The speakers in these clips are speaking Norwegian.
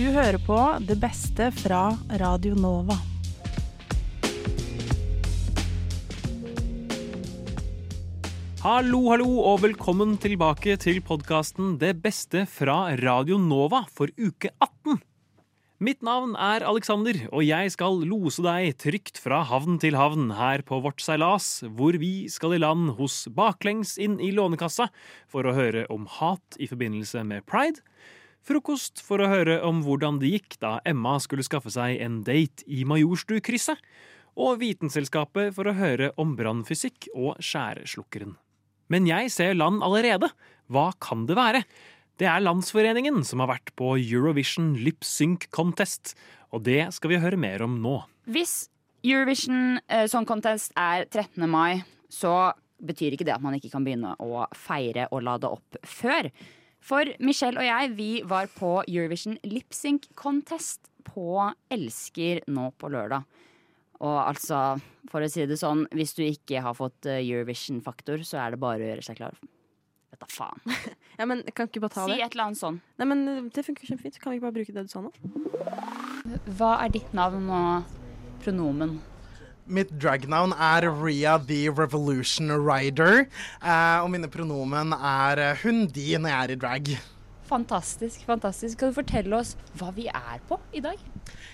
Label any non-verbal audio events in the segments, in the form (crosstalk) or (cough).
Du hører på det beste fra Radio Nova. Hallo, hallo, og velkommen tilbake til podkasten Det beste fra Radio Nova for uke 18. Mitt navn er Alexander, og jeg skal lose deg trygt fra havn til havn her på vårt seilas, hvor vi skal i land hos Baklengs inn i Lånekassa for å høre om hat i forbindelse med pride, frokost for å høre om hvordan det gikk da Emma skulle skaffe seg en date i Majorstukrysset, og Vitenselskapet for å høre om brannfysikk og skjæreslukkeren. Men jeg ser land allerede. Hva kan det være? Det er Landsforeningen som har vært på Eurovision Lip Sync Contest, og det skal vi høre mer om nå. Hvis Eurovision eh, Song Contest er 13. mai, så betyr ikke det at man ikke kan begynne å feire og lade opp før. For Michelle og jeg vi var på Eurovision Lip Sync Contest på Elsker nå på lørdag. Og altså, for å si det sånn, hvis du ikke har fått eh, Eurovision-faktor, så er det bare å gjøre seg klar. Vet da faen. (laughs) Ja, men kan ikke bare ta Si det? et eller annet sånn. Nei, men eh, Det funker kjempefint. Kan vi ikke bare bruke det du sa nå? Hva er ditt navn og pronomen? Mitt dragnavn er Ria the Revolution Rider. Eh, og mine pronomen er eh, hun, de når jeg er i drag. Fantastisk. fantastisk. Kan du fortelle oss hva vi er på i dag?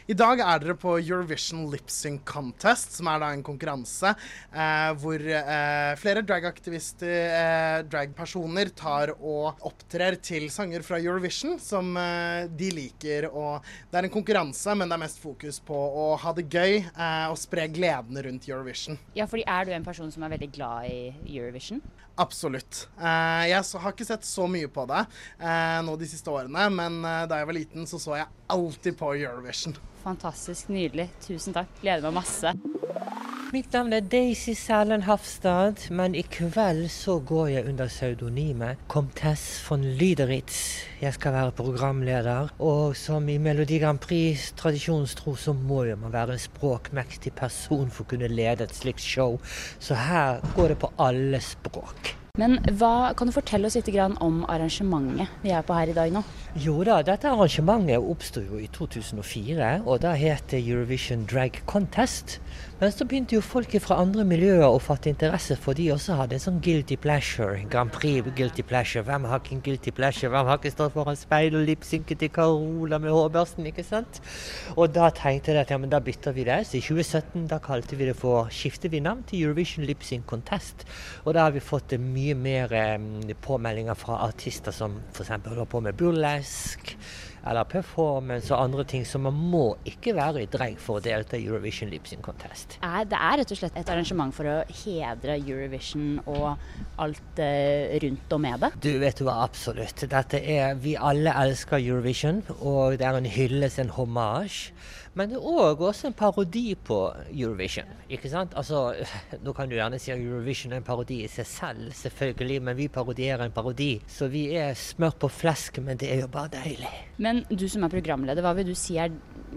I dag er dere på Eurovision Lip Sync Contest, som er da en konkurranse eh, hvor eh, flere dragaktivister, eh, dragpersoner, tar og opptrer til sanger fra Eurovision som eh, de liker. Og det er en konkurranse, men det er mest fokus på å ha det gøy eh, og spre gleden rundt Eurovision. Ja, fordi Er du en person som er veldig glad i Eurovision? Absolutt. Eh, jeg så, har ikke sett så mye på det eh, nå de siste årene, men da jeg var liten, så så jeg alltid på Eurovision. Fantastisk. Nydelig. Tusen takk. Gleder meg masse. Mitt navn er Daisy Sælen Hafstad, men i kveld så går jeg under pseudonymet Comtesse von Lyderitz. Jeg skal være programleder, og som i Melodi Grand Prix tradisjonstro så må jo man være en språkmektig person for å kunne lede et slikt show, så her går det på alle språk. Men hva, kan du fortelle oss litt om arrangementet vi er på her i dag nå? Jo da, dette arrangementet oppsto jo i 2004, og da het det Eurovision Drag Contest. Men så begynte jo folk fra andre miljøer å fatte interesse, for de også hadde en sånn guilty pleasure. Grand Prix guilty pleasure. Hvem har ikke en guilty pleasure? Hvem har ikke stått foran speil og lipsynket til Carola med hårbørsten, ikke sant? Og da tenkte jeg at ja, men da bytter vi det. Så i 2017 da kalte vi det for Skifter vi navn til Eurovision Lipsyn Contest. Og da har vi fått eh, mye mer eh, påmeldinger fra artister som f.eks. holder på med burlesk eller performance og andre ting, så man må ikke være i dreng for å delta i Eurovision Lip Contest. Det er rett og slett et arrangement for å hedre Eurovision og alt eh, rundt og med det. Du vet hva, absolutt. Dette er, Vi alle elsker Eurovision, og det er en hyllest, en hommage. Men det er òg også en parodi på Eurovision. ikke sant? Altså, (laughs) Nå kan du gjerne si at Eurovision er en parodi i seg selv, selvfølgelig, men vi parodierer en parodi. Så vi er smør på flesk, men det er jo bare deilig. Men du som er programleder, hva vil du si er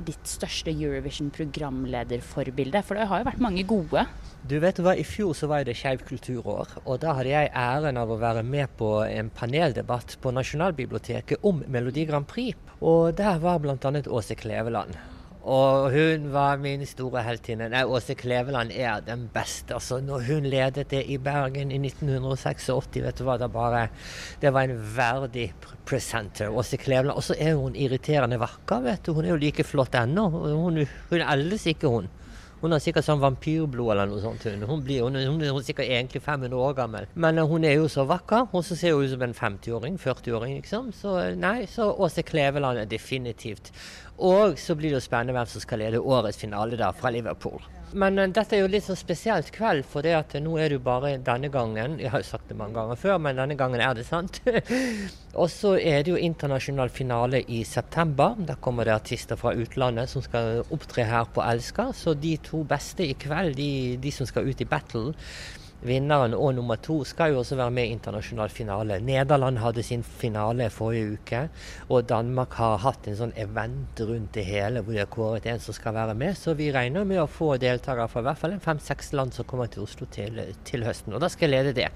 ditt største Eurovision-programlederforbilde? For det har jo vært mange gode. Du vet hva, I fjor så var det Skeiv kulturår, og da hadde jeg æren av å være med på en paneldebatt på Nasjonalbiblioteket om Melodi Grand Prix. Og der var bl.a. Åse Kleveland. Og hun var min store heltinne. Nei, Åse Kleveland er den beste. Altså, når hun ledet det i Bergen i 1986, vet du hva, det bare Det var en verdig presenter. Åse Kleveland. Og så er hun irriterende vakker, vet du. Hun er jo like flott ennå. Hun, hun eldes ikke, hun. Hun har sikkert sånn vampyrblod eller noe sånt. Hun, hun, blir, hun, hun er sikkert egentlig 500 år gammel. Men eh, hun er jo så vakker, og så ser hun ut som en 50-åring, 40-åring, liksom. Så eh, nei, så Åse Kleveland er definitivt. Og så blir det jo spennende hvem som skal lede årets finale da, fra Liverpool. Men eh, dette er jo litt sånn spesielt kveld, for det at nå er det jo bare denne gangen Jeg har jo sagt det mange ganger før, men denne gangen er det sant. (laughs) og så er det jo internasjonal finale i september. Da kommer det artister fra utlandet som skal opptre her på Elsker. Så de to beste i kveld, de, de som skal ut i battle, Vinneren og nummer to skal jo også være med i internasjonal finale. Nederland hadde sin finale forrige uke, og Danmark har hatt en sånn event rundt det hele hvor de har kåret en som skal være med. Så vi regner med å få deltakere fra i hvert fall fem-seks land som kommer til Oslo til, til høsten. Og da skal jeg lede det.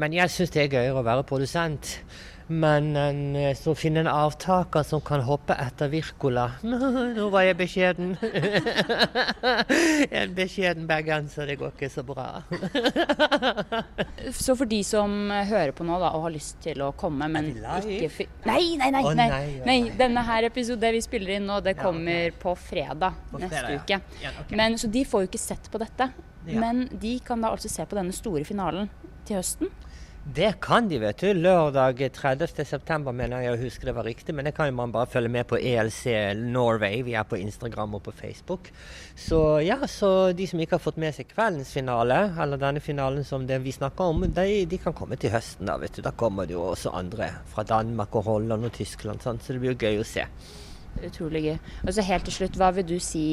Men jeg syns det er gøyere å være produsent. Men en, eh, så finne en avtaker som kan hoppe etter Wirkola. (laughs) Nå var jeg beskjeden. (laughs) en beskjeden bergenser, det går ikke så bra. (laughs) Så for de som hører på nå da, og har lyst til å komme, men ikke Nei, nei, nei! Nei, nei, nei. Denne her episoden vi spiller inn nå, det kommer på fredag På neste fredag, uke. Ja. Men, så de får jo ikke sett på dette. Ja. Men de kan da altså se på denne store finalen til høsten. Det kan de, vet du. Lørdag 30.9, mener jeg å huske det var riktig. Men det kan man bare følge med på ELC Norway. Vi er på Instagram og på Facebook. Så ja, så de som ikke har fått med seg kveldens finale, eller denne finalen som vi snakker om, de, de kan komme til høsten. Da vet du. Da kommer det jo også andre fra Danmark og Holland og Tyskland, sånn, så det blir jo gøy å se. Utrolig gøy. Og så helt til slutt, hva vil du si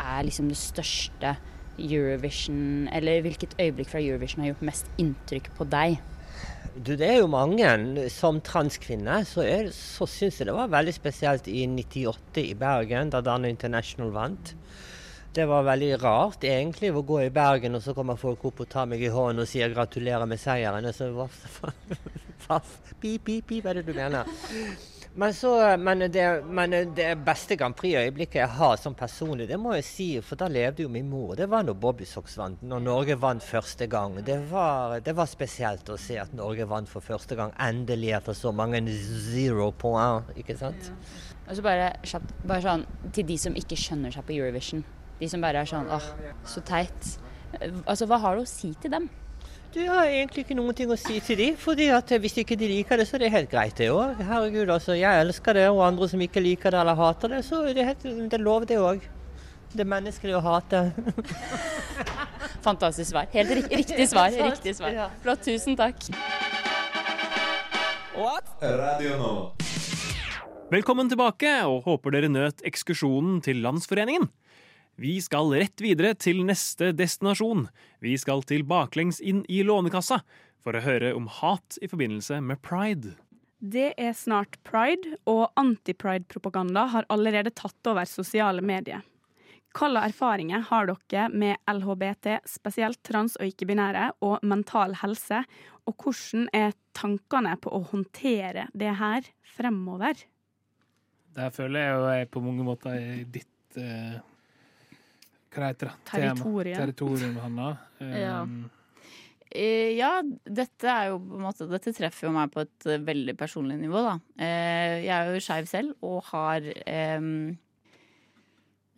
er liksom det største Eurovision Eller hvilket øyeblikk fra Eurovision har gjort mest inntrykk på deg? Du, det er jo mange. Som transkvinne så, er, så syns jeg det var veldig spesielt i 98 i Bergen, da Dana International vant. Det var veldig rart egentlig å gå i Bergen, og så kommer folk opp og tar meg i hånden og sier gratulerer med seieren. Og så, hva, (laughs) hva, pip, pip, pip, hva er det du mener? Men, så, men, det, men det beste Grand Prix-øyeblikket jeg har som personlig, det må jeg si, for da levde jo min mor. Det var når Bobby Sox vant, når Norge vant første gang. Det var, det var spesielt å se at Norge vant for første gang, endelig etter så mange zero point, ikke sant? Og så bare, bare sånn til de som ikke skjønner seg på Eurovision. De som bare er sånn åh, så teit. Eh, Altså, hva har du å si til dem? Du har egentlig ikke noen ting å si til dem, fordi at hvis ikke de liker det, så er det helt greit det òg. Herregud, altså. Jeg elsker det, og andre som ikke liker det eller hater det, så er det, helt, det er lov det òg. Det er menneskelig å hate. (laughs) Fantastisk svar. Helt rik riktig svar. (laughs) riktig svar. Ja. Flott, tusen takk. Radio Nova. Velkommen tilbake, og håper dere nøt ekskursjonen til Landsforeningen. Vi skal rett videre til neste destinasjon. Vi skal til baklengs inn i Lånekassa for å høre om hat i forbindelse med pride. Det er snart pride, og anti-pride-propaganda har allerede tatt over sosiale medier. Hvilke erfaringer har dere med LHBT, spesielt trans- og ikke-binære, og mental helse, og hvordan er tankene på å håndtere det her fremover? Der føler jeg jo jeg på mange måter er ditt eh, Hva heter det? Tema. Territorium. Territorium, Hanna. (laughs) Ja. Um, Eh, ja, dette er jo på en måte Dette treffer jo meg på et eh, veldig personlig nivå, da. Eh, jeg er jo skeiv selv og har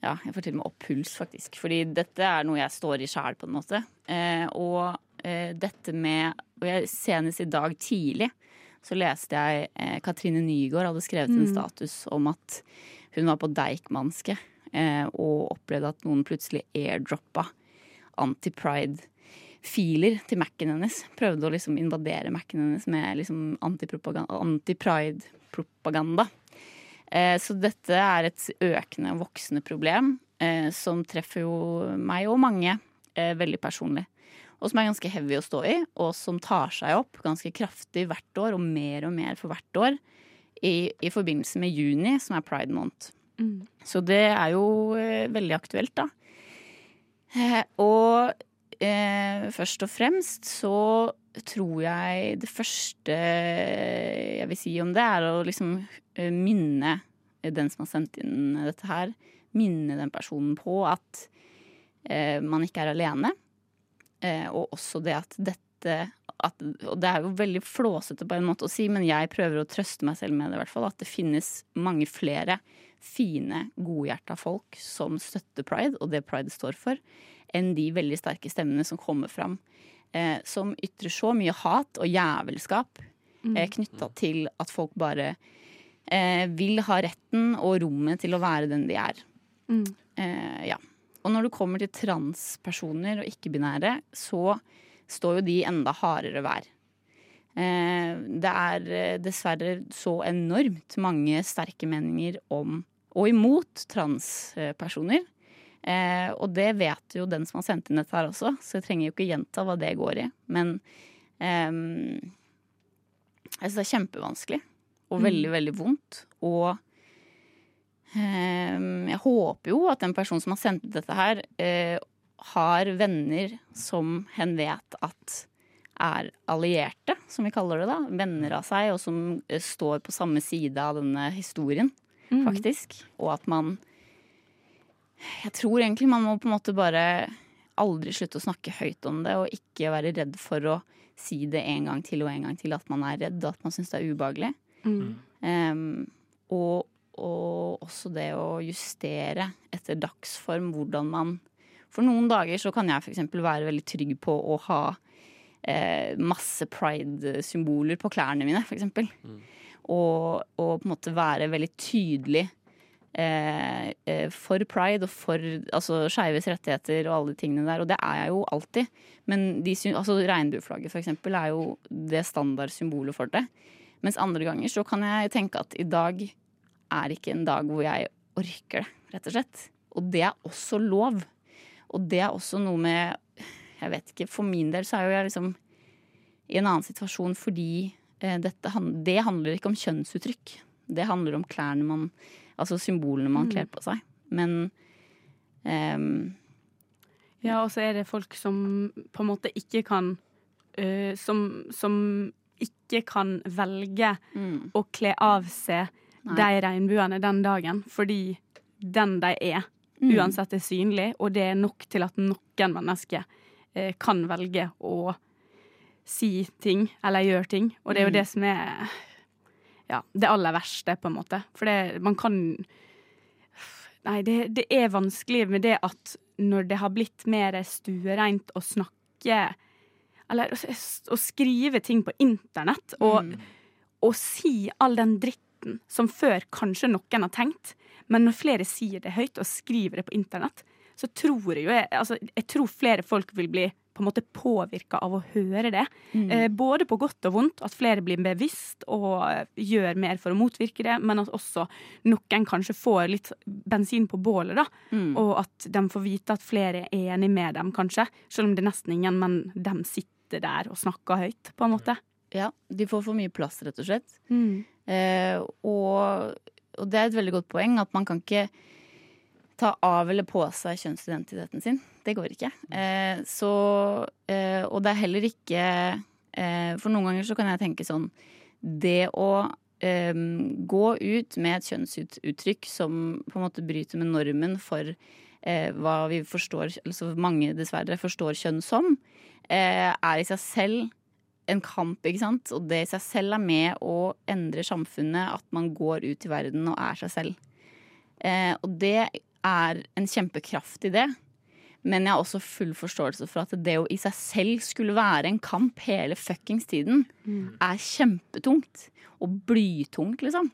Ja, jeg får til og med opp puls, faktisk. Fordi dette er noe jeg står i sjæl, på en måte. Eh, og eh, dette med Og jeg, senest i dag tidlig så leste jeg Katrine Nygaard hadde skrevet en status om at hun var på Deichmanske og opplevde at noen plutselig airdroppa anti-pride-filer til Mac-en hennes. Prøvde å liksom invadere Mac-en hennes med liksom anti-pride-propaganda. Eh, så dette er et økende og voksende problem eh, som treffer jo meg og mange eh, veldig personlig. Og som er ganske heavy å stå i, og som tar seg opp ganske kraftig hvert år, og mer og mer for hvert år, i, i forbindelse med juni, som er pride month. Mm. Så det er jo eh, veldig aktuelt, da. Eh, og eh, først og fremst så tror jeg det første jeg vil si om det, er å liksom eh, minne den som har sendt inn dette her, minne den personen på at eh, man ikke er alene. Eh, og også det at dette at, Og det er jo veldig flåsete på en måte å si, men jeg prøver å trøste meg selv med det, i hvert fall. At det finnes mange flere fine, godhjerta folk som støtter pride, og det pride står for, enn de veldig sterke stemmene som kommer fram. Eh, som ytrer så mye hat og jævelskap eh, knytta til at folk bare eh, vil ha retten og rommet til å være den de er. Mm. Eh, ja. Og når du kommer til transpersoner og ikke-binære, så står jo de enda hardere hver. Eh, det er eh, dessverre så enormt mange sterke meninger om og imot transpersoner. Eh, og det vet jo den som har sendt inn dette her også, så jeg trenger jo ikke gjenta hva det går i. Men eh, jeg syns det er kjempevanskelig og veldig, veldig vondt. Og eh, jeg håper jo at den personen som har sendt ut dette her, eh, har venner som hen vet at er allierte, som vi kaller det da. Venner av seg, og som eh, står på samme side av denne historien, Mm. faktisk. Og at man Jeg tror egentlig man må på en måte bare aldri slutte å snakke høyt om det, og ikke være redd for å si det en gang til og en gang til at man er redd, og at man syns det er ubehagelig. Mm. Um, og, og også det å justere etter dagsform hvordan man For noen dager så kan jeg f.eks. være veldig trygg på å ha eh, masse pride-symboler på klærne mine, f.eks. Og, og på en måte være veldig tydelig eh, eh, for pride og for altså, skeives rettigheter og alle de tingene der. Og det er jeg jo alltid. Men de, altså, regnbueflagget, eksempel, er jo det standardsymbolet for det. Mens andre ganger så kan jeg tenke at i dag er ikke en dag hvor jeg orker det, rett og slett. Og det er også lov. Og det er også noe med Jeg vet ikke, for min del så er jo jeg liksom i en annen situasjon fordi dette, det handler ikke om kjønnsuttrykk. Det handler om klærne man Altså symbolene man kler på seg. Men um, Ja, og så er det folk som på en måte ikke kan uh, som, som ikke kan velge mm, å kle av seg Nei. de regnbuene den dagen, fordi den de er, mm. uansett er synlig, og det er nok til at noen mennesker uh, kan velge å si ting eller gjøre ting. Og det er jo Mm. det som er ja, det aller verste, på en måte. For det, man kan Nei, det, det er vanskelig med det at når det har blitt mer stuereint å snakke Eller å, å skrive ting på internett, og, Mm. og si all den dritten som før kanskje noen har tenkt, men når flere sier det høyt og skriver det på internett, så tror jeg jo jeg, altså, jeg tror flere folk vil bli på en måte påvirka av å høre det. Mm. Eh, både på godt og vondt, at flere blir bevisst og eh, gjør mer for å motvirke det, men at også noen kanskje får litt bensin på bålet, da. Mm. Og at de får vite at flere er enig med dem, kanskje. Selv om det er nesten ingen, men de sitter der og snakker høyt, på en måte. Ja, de får for mye plass, rett og slett. Eh, og, og det er et veldig godt poeng at man kan ikke ta av eller på seg kjønnsidentiteten sin. Det går ikke. Eh, så, eh, og det er heller ikke eh, For noen ganger så kan jeg tenke sånn Det å eh, gå ut med et kjønnsuttrykk som på en måte bryter med normen for eh, hva vi forstår, altså mange dessverre forstår kjønn som, eh, er i seg selv en kamp, ikke sant? Og det i seg selv er med å endre samfunnet, at man går ut i verden og er seg selv. Og det er en kjempekraft i det. Men jeg har også full forståelse for at det å i seg selv skulle være en kamp hele fuckings tiden, er kjempetungt. Og blytungt, liksom.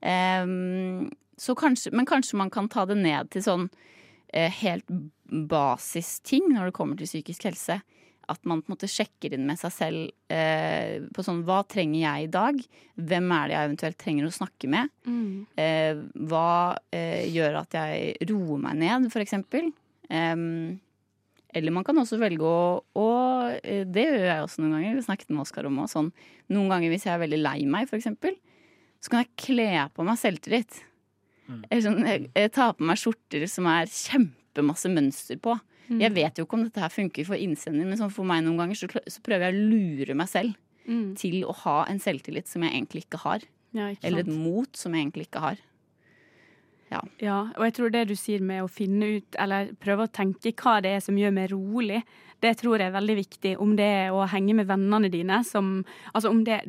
Um, så kanskje, men kanskje man kan ta det ned til sånn uh, helt basisting når det kommer til psykisk helse. At man på en måte sjekker inn med seg selv eh, på sånn Hva trenger jeg i dag? Hvem er det jeg eventuelt trenger å snakke med? Eh, hva eh, gjør at jeg roer meg ned, for eksempel? Em, eller man kan også velge å, å eh, Det gjør jeg også noen ganger. Vi snakket med Oskar om også, sånn, Noen ganger hvis jeg er veldig lei meg, eksempel, så kan jeg kle på meg selvtillit. Eller sånn, jeg, jeg tar på meg skjorter som er kjempemasse mønster på. Jeg vet jo ikke om dette her funker for innsender, men sånn for meg noen ganger så, så prøver jeg å lure meg selv Mm. til å ha en selvtillit som jeg egentlig ikke har. Ja, ikke Eller et mot som jeg egentlig ikke har. Ja, og jeg tror det du sier med å finne ut, eller prøve å tenke hva det er som gjør meg rolig, det tror jeg er veldig viktig. Om det er å henge med vennene dine, som Altså om det,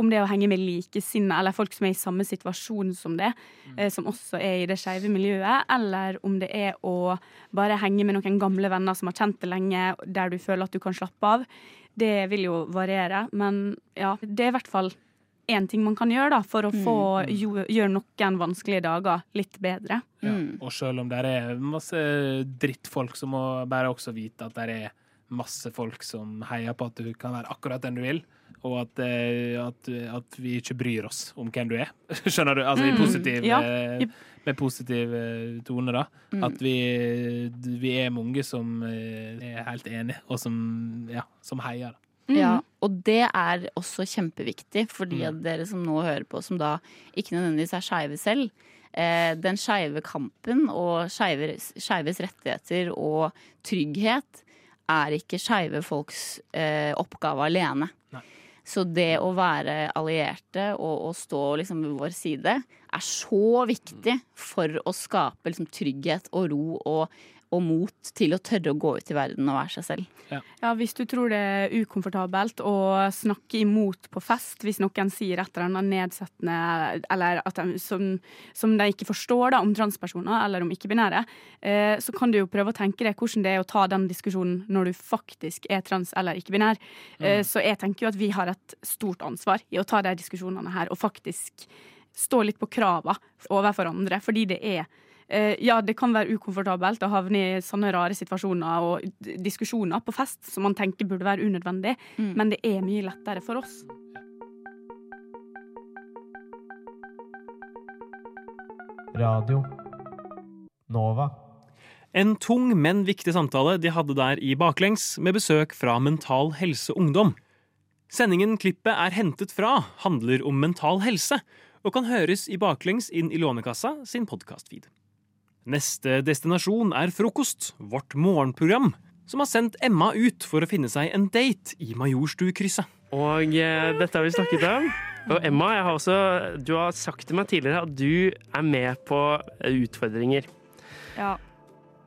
om det er å henge med likesinnede, eller folk som er i samme situasjon som det, mm. som også er i det skeive miljøet, eller om det er å bare henge med noen gamle venner som har kjent det lenge, der du føler at du kan slappe av. Det vil jo variere, men ja, det er i hvert fall én ting man kan gjøre da, for å få jo, gjøre noen vanskelige dager litt bedre. Ja. Mm. Og selv om det er masse drittfolk, så må bare også vite at det er masse folk som heier på at du kan være akkurat den du vil, og at, eh, at, at vi ikke bryr oss om hvem du er. (laughs) Skjønner du? Altså i Mm, positiv, ja. eh, med positiv eh, tone, da. Mm. At vi, vi er mange som er helt enige, og som, ja, som heier. Da. Ja, og det er også kjempeviktig for de av Mm. dere som nå hører på, som da ikke nødvendigvis er skeive selv. Eh, den skeive kampen og skeive- skeives rettigheter og trygghet er ikke skeive folks eh, oppgave alene. Nei. Så det å være allierte og, og stå liksom ved vår side er så viktig for å skape liksom, trygghet og ro og, og mot til å tørre å gå ut i verden og være seg selv. Ja, Hvis du tror det er ukomfortabelt å snakke imot på fest hvis noen sier et eller annet nedsettende eller at de, som, som de ikke forstår da, om transpersoner eller om ikke-binære, eh, så kan du jo prøve å tenke deg hvordan det er å ta den diskusjonen når du faktisk er trans eller ikke-binær. Eh, så jeg tenker jo at vi har et stort ansvar i å ta de diskusjonene her og faktisk stå litt på krava overfor andre, fordi det er ja, det kan være ukomfortabelt å havne i sånne rare situasjoner og diskusjoner på fest som man tenker burde være unødvendig, Mm. men det er mye lettere for oss. Radio Nova. En tung, men viktig samtale de hadde der i Baklengs, med besøk fra Mental Helse Ungdom. Sendingen klippet er hentet fra, handler om mental helse, og kan høres i Baklengs inn i Lånekassa sin podkastfeed. Neste destinasjon er Frokost, vårt morgenprogram, som har sendt Emma ut for å finne seg en date i Majorstukrysset. Og eh, dette har vi snakket om. Og Emma, jeg har også, du har sagt til meg tidligere at du er med på eh, utfordringer. Ja.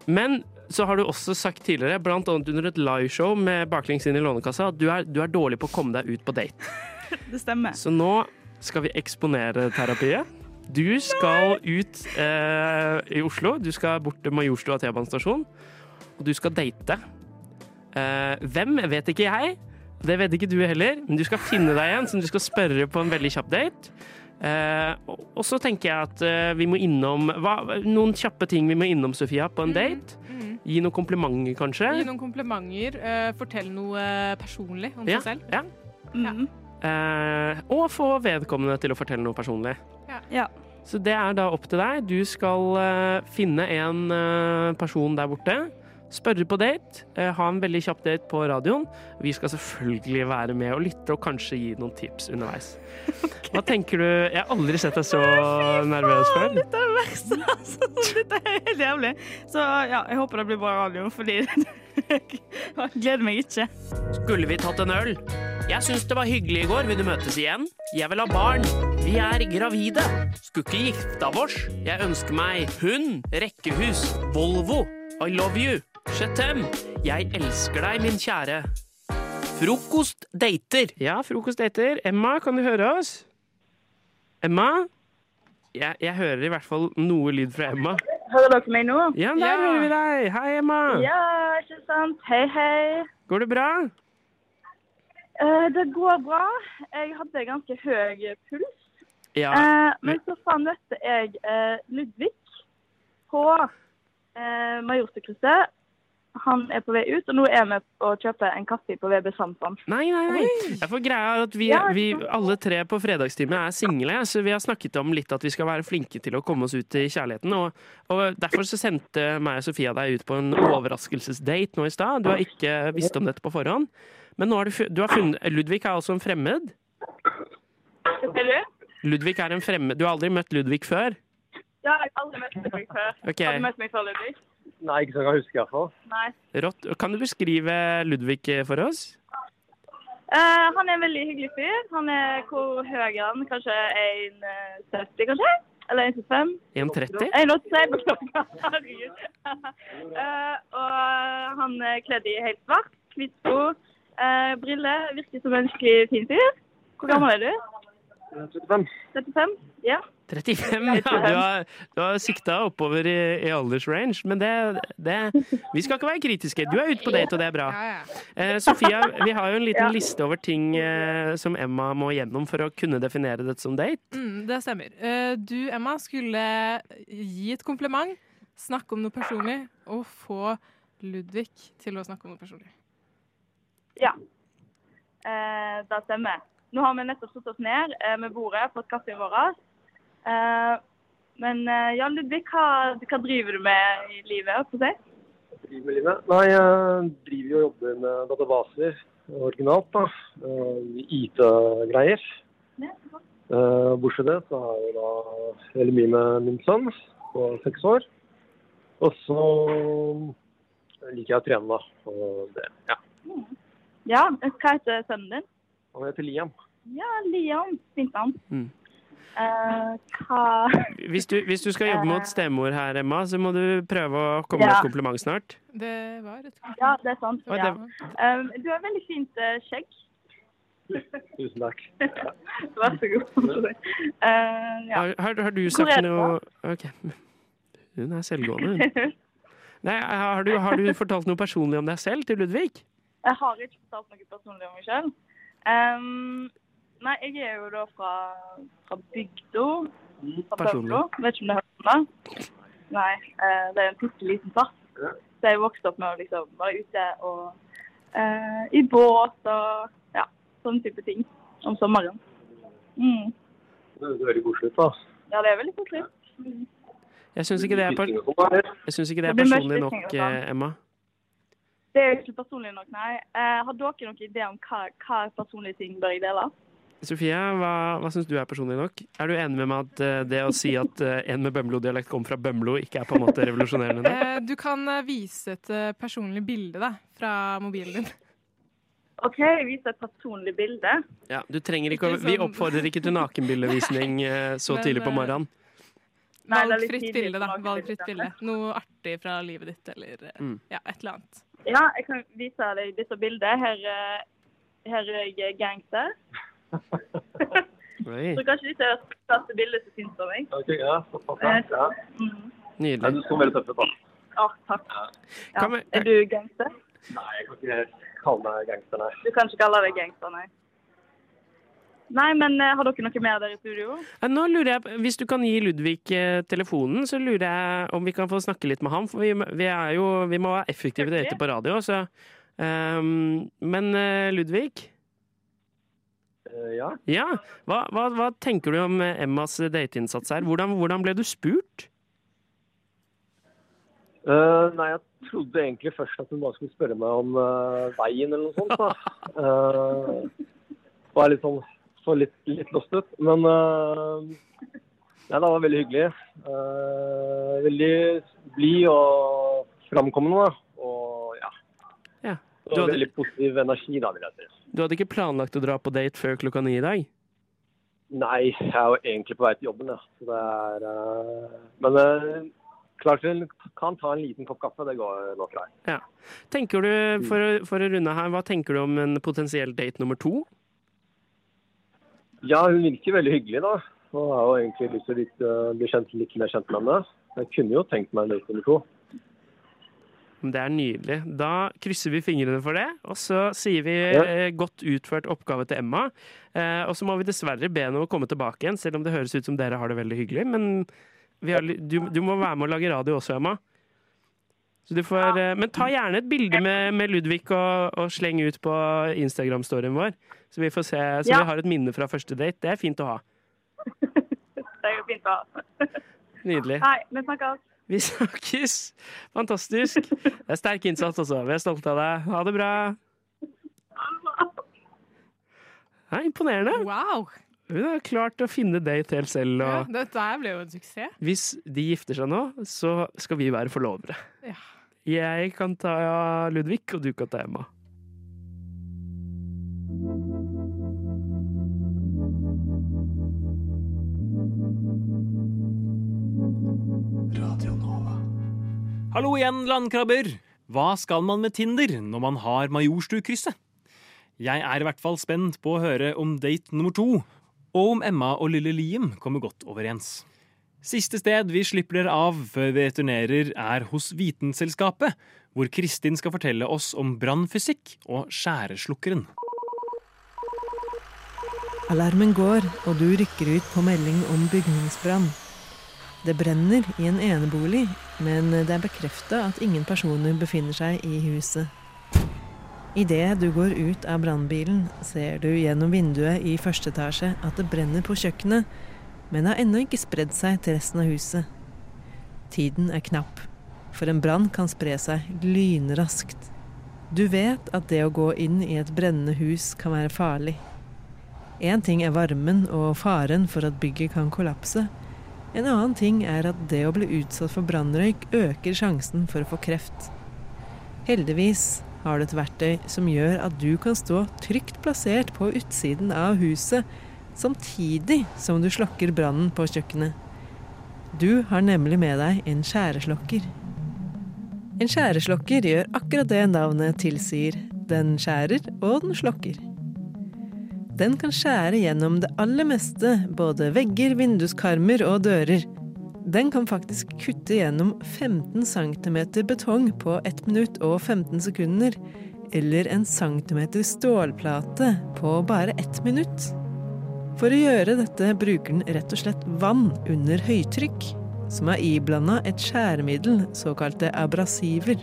Men så har du også sagt tidligere, blant annet under et liveshow med Baklengs inn i Lånekassa, at du er, du er dårlig på å komme deg ut på date. (laughs) Det stemmer. Så nå skal vi eksponere terapiet. Du skal ut eh, i Oslo. Du skal bort til Majorstua T-banestasjon. Og du skal date. Eh, hvem vet ikke jeg. Det vet ikke du heller. Men du skal finne deg en som du skal spørre på en veldig kjapp date. Eh, og så tenker jeg at eh, vi må innom hva, Noen kjappe ting vi må innom, Sofia, på en date. Mm. Gi noen komplimenter, kanskje. Gi noen komplimenter. eh, fortell noe personlig om Ja, seg selv. ja. Mm. Eh, og få vedkommende til å fortelle noe personlig. Ja. Så det er da opp til deg. Du skal uh, finne en uh, person der borte. Spørre på date. Uh, ha en veldig kjapp date på radioen. Vi skal selvfølgelig være med og lytte, og kanskje gi noen tips underveis. (laughs) Hva tenker du? Jeg har aldri sett deg så nervøs før. Dette er det verste, altså. Dette er helt jævlig. Så ja, jeg håper det blir bra radio, fordi (laughs) (laughs) gleder meg ikke. Skulle vi tatt en øl? Jeg syns det var hyggelig i går. Vil du møtes igjen? Jeg vil ha barn. Vi er gravide. Skulle ikke gifta oss. Jeg ønsker meg hund, rekkehus, Volvo. I love you. Chetem. Jeg elsker deg, min kjære. Frokostdater. Ja, frokostdater. Emma, kan du høre oss? Emma? Jeg, jeg hører i hvert fall noe lyd fra Emma. Hører dere meg nå? Ja, der hører vi deg. Hei, Emma. Ja, ikke sant. Hei, hei. Går det bra? Uh, det går bra. Jeg hadde ganske høy puls. Ja. Uh, men så faen møtte jeg uh, Ludvig på uh, Majorstukrysset. Han er på vei ut, og nå er vi og kjøper en kaffe på VB Samson. Nei, nei, nei. Jeg får greia er at vi, vi alle tre på fredagstime er single, så vi har snakket om litt at vi skal være flinke til å komme oss ut i kjærligheten. Og, og derfor så sendte meg og Sofia deg ut på en overraskelsesdate nå i stad. Du har ikke visst om dette på forhånd. Men nå har du, du har funnet Ludvig er altså en fremmed. Ludvig er en fremmed. Du har aldri møtt Ludvig før? Ja, jeg har aldri møtt Ludvig før. Okay. Har du møtt meg før, Ludvig? Nei, ikke som jeg husker iallfall. Nei. Rått. Kan du beskrive Ludvig for oss? Eh, han er en veldig hyggelig fyr. Han er hvor høy er han? Kanskje 1,70, kanskje? Eller 1,75? 1,30? 1,83 klokka. Herregud. (laughs) Eh, og han er kledd i helt svart, Hvitt sko, eh, briller. Virker som en skikkelig fin fyr. Hvor gammel er du? 35. 35? Ja. 35, ja. Du har, du har sikta oppover i, i aldersrange, men det, det Vi skal ikke være kritiske. Du er ute på date, og det er bra. Eh, Sofia, vi har jo en liten Ja. liste over ting eh, som Emma må gjennom for å kunne definere dette som date. Mm, det stemmer. Eh, Du, Emma, skulle gi et kompliment, snakke om noe personlig, og få Ludvig til å snakke om noe personlig. Ja. Eh, det stemmer. Nå har vi nettopp satt oss ned eh, med bordet, fått kaffen vår. Eh, men eh, ja, Ludvig, hva, hva driver du med i livet? På seg? Driver med livet. Nei, jeg driver jo og jobber med databaser originalt, da. Eh, IT-greier. Eh, Bortsett fra det så har jeg da veldig mye med min sønn på seks år. Og så liker jeg å trene, da. Og det, ja. Ja, hva heter sønnen din? Han heter Liam. Ja, Liam. Fint navn. Mm. Eh, hva Hvis du, hvis du skal jobbe mot stemor her, Emma, så må du prøve å komme med et kompliment snart. Det var et Ja, det er sant. Ja. det- Um, du har veldig fint uh, skjegg. Tusen takk. (laughs) Vær så god. Uh, (laughs) ja. Har, har, har du sagt noe OK. Hun er selvgående, hun. Nei, har du, har du fortalt noe personlig om deg selv til Ludvig? Jeg har ikke fortalt noe personlig om meg selv. Um, nei, jeg er jo da fra, fra bygda. Fra Personlig. Vet ikke om du har hørt om det? Nei, eh, det er en bitte liten plass. Så jeg vokste opp med å liksom være ute og eh, i båt og ja, sånne type ting om sommeren. Mm. Det høres veldig koselig da. Ja, det er veldig koselig. Mm. Jeg syns ikke det er, ikke det er Det personlig nok, eh, Emma. Det er jo ikke personlig nok, nei. Eh, har dere noen idé om hva, hva personlige ting bør jeg dele? Sofie, hva, hva syns du er personlig nok? Er du enig med meg at eh, det å si at eh, en med Bømlo-dialekt kommer fra Bømlo, ikke er på en måte revolusjonerende? Eh, Du kan vise et personlig bilde da, fra mobilen din. OK, jeg viser et personlig bilde. Ja, du trenger ikke å, Vi sånn- oppfordrer ikke til nakenbildevisning (laughs) så Men, tidlig på morgenen. Valgfritt tidlig bilde, da. Valgfritt bilde. Noe artig fra livet ditt, eller Mm. ja, et eller annet. Ja, jeg kan vise deg dette bildet. Her, her er jeg gangster. (laughs) Så kanskje dette er det første bildet som finnes av meg. Ok, ja, så Eh. Ja. Mm. Nydelig. du så veldig tøff ut, da. Å, takk. Ja. Vi- Er du gangster? Nei, jeg kan ikke kalle meg gangster, nei. Du kan ikke kalle deg gangster, nei. Nei, men eh, har dere noe mer der i studio? Nå lurer jeg, Hvis du kan gi Ludvig eh, telefonen, så lurer jeg om vi kan få snakke litt med ham. For vi, vi, er jo, vi må være effektive date på radio. Så, Um, men Ludvig, ja. ja, hva, hva, hva tenker du om eh, Emmas dateinnsats her? Hvordan, hvordan ble du spurt? Uh, nei, jeg trodde egentlig først at hun bare skulle spørre meg om uh, veien eller noe sånt. da. Uh, (laughs) var litt sånn, så litt, litt lost ut. Men uh, nei, det var veldig hyggelig. Eh, veldig blid og framkommende. da. Du hadde- veldig positiv energi, da, vil jeg si. Du hadde ikke planlagt å dra på date før klokka ni i dag? Nei, jeg er jo egentlig på vei til jobben, ja. Så det er uh... Men uh, klart hun kan ta en liten kopp kaffe. Det går nok greit. Ja. Tenker du, for, for å runde her, hva tenker du om en potensiell date nummer to? Ja, hun virker veldig hyggelig, da. Og har jo egentlig lyst til å bli kjent, litt mer kjent med henne. Jeg kunne jo tenkt meg en date nummer to. Det er nydelig. Da krysser vi fingrene for det, og så sier vi Ja. eh, godt utført oppgave til Emma. Eh, og så må vi dessverre be henne å komme tilbake igjen, selv om det høres ut som dere har det veldig hyggelig. Men vi har, du, du må være med å lage radio også, Emma. Så du får, eh, men ta gjerne et bilde med, med Ludvig og, og sleng ut på Instagram-storyen vår, så vi får se, så Ja. vi har et minne fra første date. Det er fint å ha. (laughs) Det er jo fint å ha. Nydelig. Nei, vi snakkes. Vi snakkes! Fantastisk. Det er sterk innsats, altså. Vi er stolte av deg. Ha det bra. Det er imponerende. Wow! Hun har klart å finne date helt selv. Ja, dette ble jo en suksess. hvis de gifter seg nå, så skal vi være forlovere. Ja. Jeg kan ta Ludvig, og du kan ta Emma. Hallo igjen, landkrabber! Hva skal man med Tinder når man har Majorstukrysset? Jeg er i hvert fall spent på å høre om date nummer to, og om Emma og lille Liam kommer godt overens. Siste sted vi slipper dere av før vi returnerer, er hos Vitenselskapet, hvor Kristin skal fortelle oss om brannfysikk og skjæreslukkeren. Alarmen går, og du rykker ut på melding om bygningsbrann. Det brenner i en enebolig, men det er bekrefta at ingen personer befinner seg i huset. Idet du går ut av brannbilen, ser du gjennom vinduet i første etasje at det brenner på kjøkkenet, men har ennå ikke spredd seg til resten av huset. Tiden er knapp, for en brann kan spre seg lynraskt. Du vet at det å gå inn i et brennende hus kan være farlig. Én ting er varmen og faren for at bygget kan kollapse. En annen ting er at det å bli utsatt for brannrøyk øker sjansen for å få kreft. Heldigvis har du et verktøy som gjør at du kan stå trygt plassert på utsiden av huset, samtidig som du slokker brannen på kjøkkenet. Du har nemlig med deg en skjæreslokker. En skjæreslokker gjør akkurat det navnet tilsier. Den skjærer, og den slokker. Den kan skjære gjennom det aller meste, både vegger, vinduskarmer og dører. Den kan faktisk kutte gjennom 15 cm betong på 1 minutt og 15 sekunder, eller en centimeter stålplate på bare 1 minutt. For å gjøre dette bruker den rett og slett vann under høytrykk, som er iblanda et skjæremiddel, såkalte abrasiver.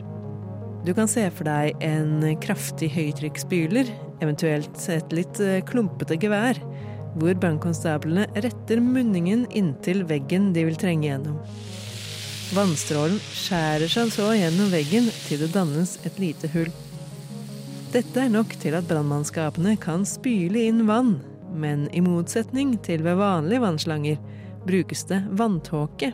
Du kan se for deg en kraftig høytrykksspyler, eventuelt et litt eh, klumpete gevær, hvor brannkonstablene retter munningen inntil veggen de vil trenge gjennom. Vannstrålen skjærer seg så gjennom veggen til det dannes et lite hull. Dette er nok til at brannmannskapene kan spyle inn vann, men i motsetning til ved vanlige vannslanger brukes det vanntåke.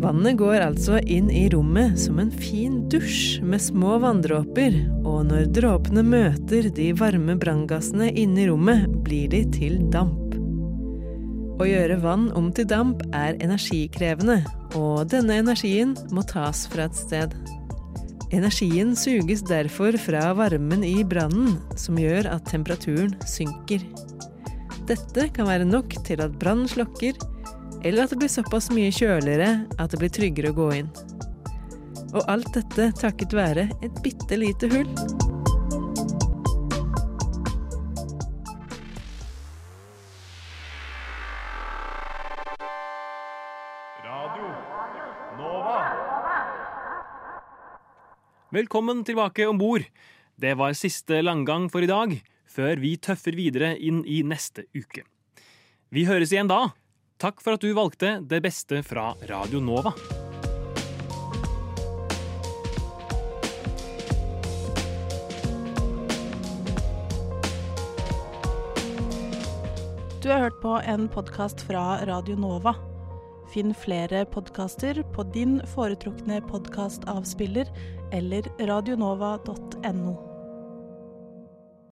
Vannet går altså inn i rommet som en fin dusj med små vanndråper, og når dråpene møter de varme branngassene inne i rommet, blir de til damp. Å gjøre vann om til damp er energikrevende, og denne energien må tas fra et sted. Energien suges derfor fra varmen i brannen, som gjør at temperaturen synker. Dette kan være nok til at brannen slokker, eller at det blir såpass mye kjøligere at det blir tryggere å gå inn. Og alt dette takket være et bitte lite hull. Velkommen tilbake om bord. Det var siste langgang for i dag, før vi tøffer videre inn i neste uke. Vi høres igjen da. Takk for at du valgte det beste fra Radio Nova. Du har hørt på en podkast fra Radio Nova. Finn flere podkaster på din foretrukne podkastavspiller eller radionova.no.